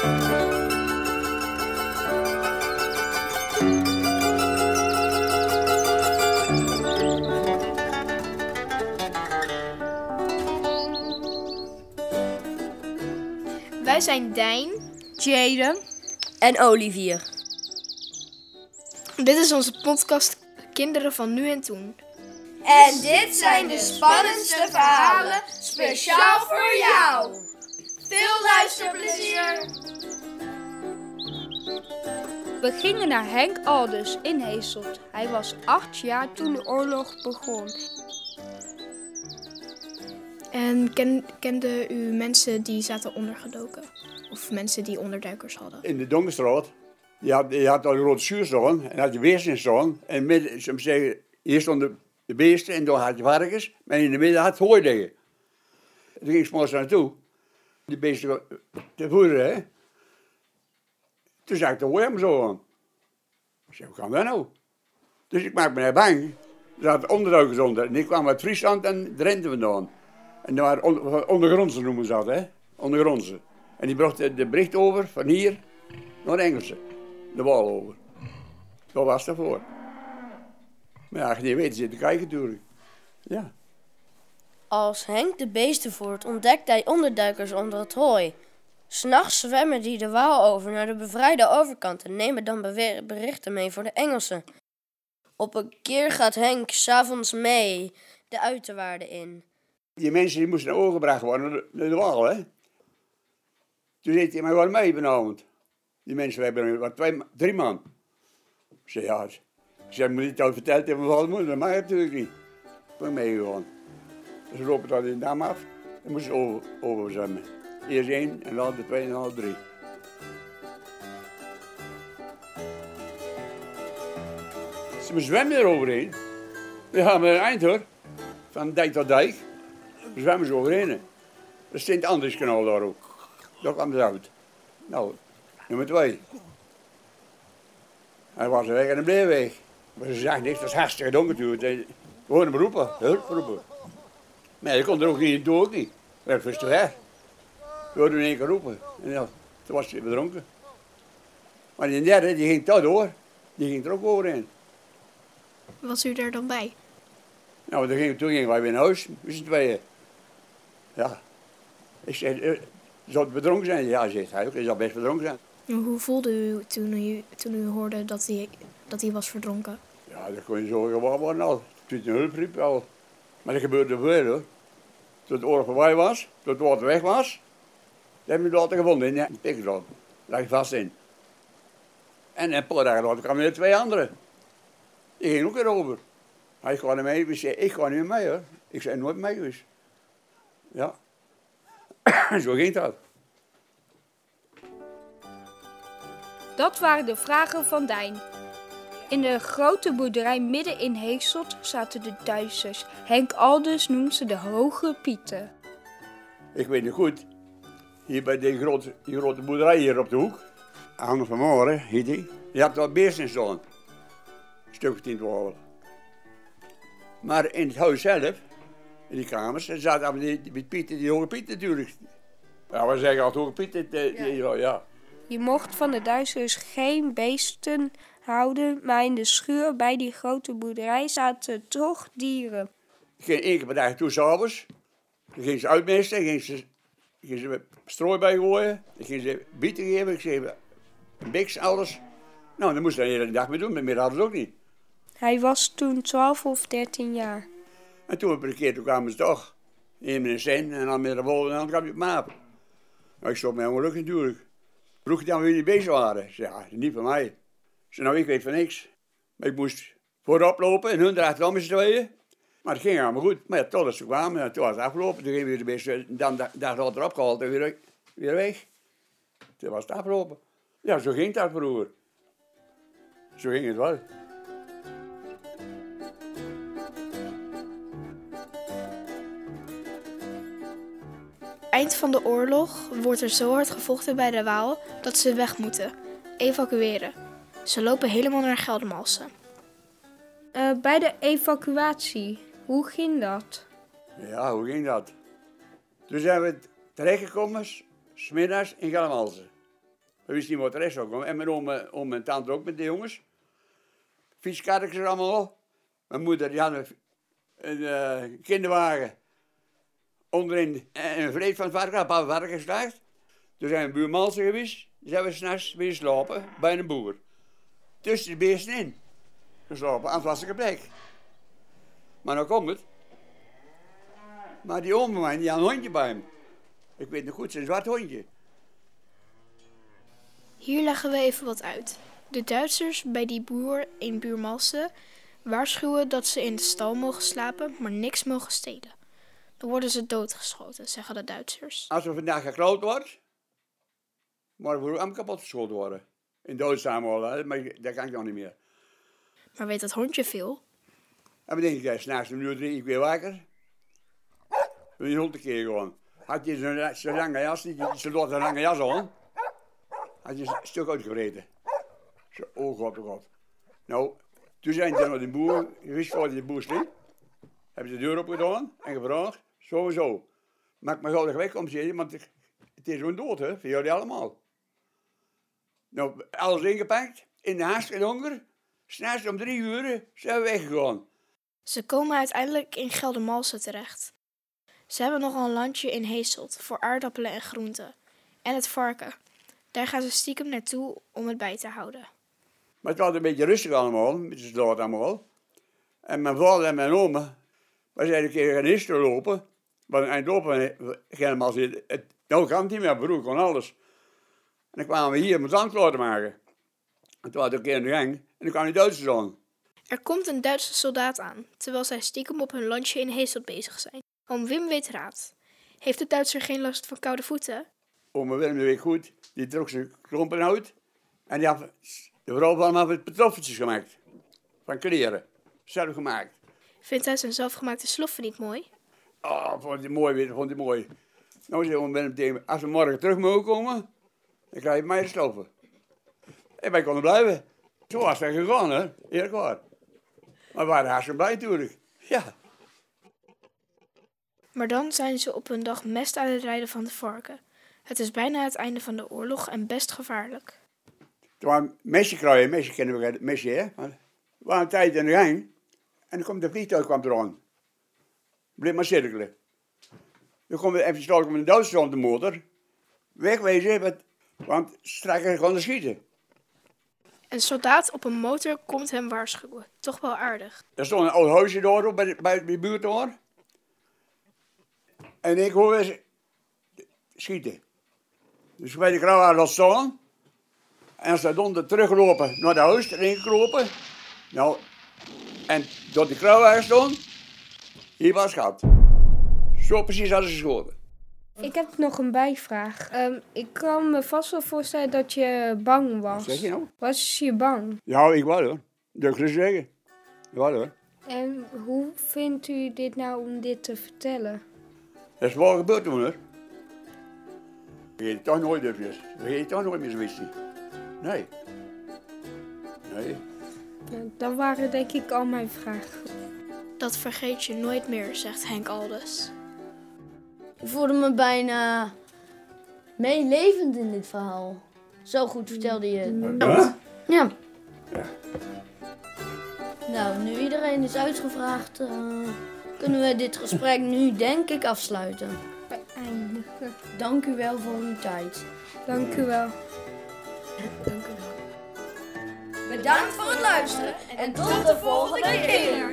Wij zijn Dijn. Jaden. En Olivier. Dit is onze podcast Kinderen van Nu en Toen. En dit zijn de spannendste verhalen speciaal voor jou. Veel luisterplezier! We gingen naar Henk Aldus in Heeselt. Hij was acht jaar toen de oorlog begon. En ken, kende u mensen die zaten ondergedoken? Of mensen die onderduikers hadden? in de Donkerstraat. Je had, je had al een rode schuur staan en had je beesten staan. En midden, ze zeggen, hier stonden de beesten en daar had je varkens. Maar in de midden had je hooi liggen. Toen ging ik 's morgens naartoe. Die beesten te voeren, hè. Toen zag ik de hooi hem zo aan. Zei, hoe kan dat nou? Dus ik maak me bang. Er zaten onderduikers onder. En ik kwam uit Friesland en Drenthe vandaan. En dat waren on- ondergrondse noemen ze dat, hè. Ondergrondse. En die bracht de, de bericht over van hier naar Engelse. De wal over. Dat was het voor. Maar ja, je niet weet, zit te kijken natuurlijk. Ja. Als Henk de beesten voert, ontdekt hij onderduikers onder het hooi. S'nachts zwemmen die de Waal over naar de bevrijde overkant en nemen dan berichten mee voor de Engelsen. Op een keer gaat Henk s'avonds mee de uiterwaarden in. Die mensen die moesten naar worden naar de, wal, hè. Toen zei hij, maar wel mee vanavond. Die mensen, hebben wat twee, drie man. Ik zei, ja. Ik zei, moet het al verteld hebben van moeder? Dat mag natuurlijk niet. Ik ben meegegaan. We lopen dat in dam af. En moesten over, overzwemmen. Eerst één en dan twee en dan drie. Ze zwemmen er overheen. We gaan met een eind hoor. Van dijk tot dijk. We zwemmen ze overheen. Er is het Anderskanaal daar ook. Daar kwam ze uit. Nou, nummer twee. Hij was weg en hij bleef weg. Maar ze zag niks, dat is hartstikke donker natuurlijk. Gewoon hem roepen, hulp roepen. Maar je kon er ook niet, doe ook niet. Dat was te weg. We hoorden in één keer roepen. En ja, toen was hij bedronken. Maar die derde, die ging toch door. Die ging er ook overheen. Was u er dan bij? Nou, toen gingen, toen gingen wij weer naar huis, met z'n tweeën. Ja. Ik zei, eh, zou het bedronken zijn? Ja, zegt hij ook, hij zal best bedronken zijn. En Hoe voelde u toen u, toen u hoorde dat hij, dat hij was verdronken? Ja, dat kon je zo gewoon worden al. Toen de hulp riep al. Maar dat gebeurde veel hoor. Toen het oorlog voorbij was, toen het water weg was, dan hebben we het water gevonden in pikkenzout. Daar lag vast in. En een paar dagen later kwamen er twee anderen. Die gingen ook erover. Hij kwam niet mee, ik zei, ik ga niet mee hoor. Ik zei nooit mee geweest. Ja. zo ging dat. Dat waren de vragen van Dijn. In de grote boerderij midden in Heeselt zaten de Duitsers. Henk Aldus noemt ze de Hoge Pieten. Ik weet het goed. Hier bij die grote, die grote boerderij hier op de hoek. Hangen van Moren, heet die. Je hebt daar beesten staan. Een stuk of tien, twaalf. Maar in het huis zelf, in die kamers, er zaten die, die Pieten, die hoge Piet natuurlijk. Ja, we zeggen altijd hoge Piet, dit, die- ja. ja. Je mocht van de Duitsers geen beesten houden, maar in de schuur bij die grote boerderij zaten toch dieren. Ik ging één keer per dag toe, s'avonds. Dan ging ze uitmesten, ging ze, ging ze strooi bij gooien. Dan ging ze bieten geven, ik zei, een biks, alles. Nou, dan moest je de hele dag mee doen, maar meer hadden ze ook niet. Hij was toen 12 of 13 jaar. En toen op een keer toen kwamen ze toch. Eén met een cent en dan met de bol en dan kwam je op mijn aap. Nou, ik stond mij ongeluk natuurlijk. Vroeg je dan wie jullie bezig waren? Ik zei, ja, is niet van mij. Ik zei, nou, ik weet van niks. Maar ik moest voorop lopen en hun erachteraan met z'n tweeën. Maar het ging allemaal goed. Maar ja, totdat ze kwamen, en toen was het afgelopen. Toen gingen we de beste, dan dag dag later opgehaald en weer, weer weg. Toen was het afgelopen. Ja, zo ging dat vroeger. Zo ging het wel. Eind van de oorlog wordt er zo hard gevochten bij de Waal dat ze weg moeten. Evacueren. Ze lopen helemaal naar Geldermalsen. Eh, bij de evacuatie, hoe ging dat? Ja, hoe ging dat? Toen zijn we terechtgekomen, smiddags in Geldermalsen. We wisten niet wat de rest zou komen. En mijn oom, oom en tante ook met de jongens. Fietskarretjes allemaal. Mijn moeder die had een, een eh, kinderwagen. Onderin en een vreed van het varken, een paar varkens geslaagd. Toen zijn we buurmansen geweest. Toen zijn we s'nachts weer slapen bij een boer. Tussen de beesten in. Geslapen, ik een plek. Maar nou komt het. Maar die oom van mij, die had een hondje bij hem. Ik weet nog goed, zijn zwart hondje. Hier leggen we even wat uit. De Duitsers bij die boer in Buurmalsen waarschuwen dat ze in de stal mogen slapen, maar niks mogen stelen. Dan worden ze doodgeschoten, zeggen de Duitsers. Als er vandaag gekloot wordt, maar we ook kapot geschoten worden. In al, hè, maar dat kan ik nog niet meer. Maar weet dat hondje veel? En dan denk ik, s'nachts om uur drie, ik weer wakker. Je hond een keer gewoon. Had je zo'n lange jas, ze lot een lange jas aan. Had je een stuk uitgevreten. Zo, oh god, oh god. Nou, toen zijn ze naar de boer, wist voor de boer sliep. Hebben ze de deur opgedaan en gevraagd, sowieso. Maak me gauw weg om zitten, want het is zo'n dood, hè, voor jullie allemaal. Nou, alles ingepakt, in de haast en honger. S'nachts om drie uur zijn we weggegaan. Ze komen uiteindelijk in Geldermalsen terecht. Ze hebben nog een landje in Heeselt voor aardappelen en groenten. En het varken. Daar gaan ze stiekem naartoe om het bij te houden. Maar het was een beetje rustig allemaal, met z'n dood allemaal. En mijn vader en mijn oma, we zijn een keer gaan eerst lopen. Want eind lopen helemaal zitten. Het, nou kan niet meer, broer kon alles. En dan kwamen we hier klaar te maken. En toen was ik een keer in de gang en dan kwam die Duitsers aan. Er komt een Duitse soldaat aan, terwijl zij stiekem op hun landje in Heeselt bezig zijn. Oom Wim weet raad. Heeft de Duitser geen last van koude voeten? Willem de weet goed, die trok zijn klompen uit. En die had de vrouw van hem het pantoffeltjes gemaakt. Van kleren. Zelf gemaakt. Vindt hij zijn zelfgemaakte sloffen niet mooi? Oh, vond hij mooi, weet je, vond hij mooi. Nou zei oom Willem tegen me, als we morgen terug mogen komen, dan krijg je mij de sloffen. En wij konden blijven. Zo was het gegaan, hè. Eerlijk waar. Maar we waren hartstikke blij natuurlijk. Ja. Maar dan zijn ze op een dag mest aan het rijden van de varken. Het is bijna het einde van de oorlog en best gevaarlijk. Toen waren mesje kruien, mesje kennen we, het mesje, hè. Maar We waren een tijd in de gang. En dan komt de vliegtuig kwam eraan. Bleef maar cirkelen. Dan komen we even staan met een Duitser op de motor. Wegwezen, want, want straks gaan ze schieten. Een soldaat op een motor komt hem waarschuwen. Toch wel aardig. Er stond een oud huisje op bij de, bij buurt daar. En ik hoor ze schieten. Dus bij de kraan laat staan. En ze dan teruglopen naar de huis, erin gekropen. Nou, en door de kraan staan, hier was het gat. Zo precies hadden ze geschoten. Ik heb nog een bijvraag. Ehm, ik kan me vast wel voorstellen dat je bang was. Zeg je nou? Was je bang? Ja, ik was hoor. Durf ik zeggen. Ja hoor. En hoe vindt u dit nou om dit te vertellen? Dat is wel gebeurd toen hoor. Vergeet het toch nooit meer. Vergeet het toch nooit meer zoiets. Nee. Nee. Nou, Dat waren denk ik al mijn vragen. Dat vergeet je nooit meer, zegt Henk Aldus. Ik voelde me bijna meelevend in dit verhaal. Zo goed vertelde je het. Ja? Ja. Nou, nu iedereen is uitgevraagd, eh, kunnen we dit gesprek nu denk ik afsluiten. Beëindigen. Dank u wel voor uw tijd. Dank u wel. Dank u wel. Bedankt voor het luisteren en tot de volgende keer.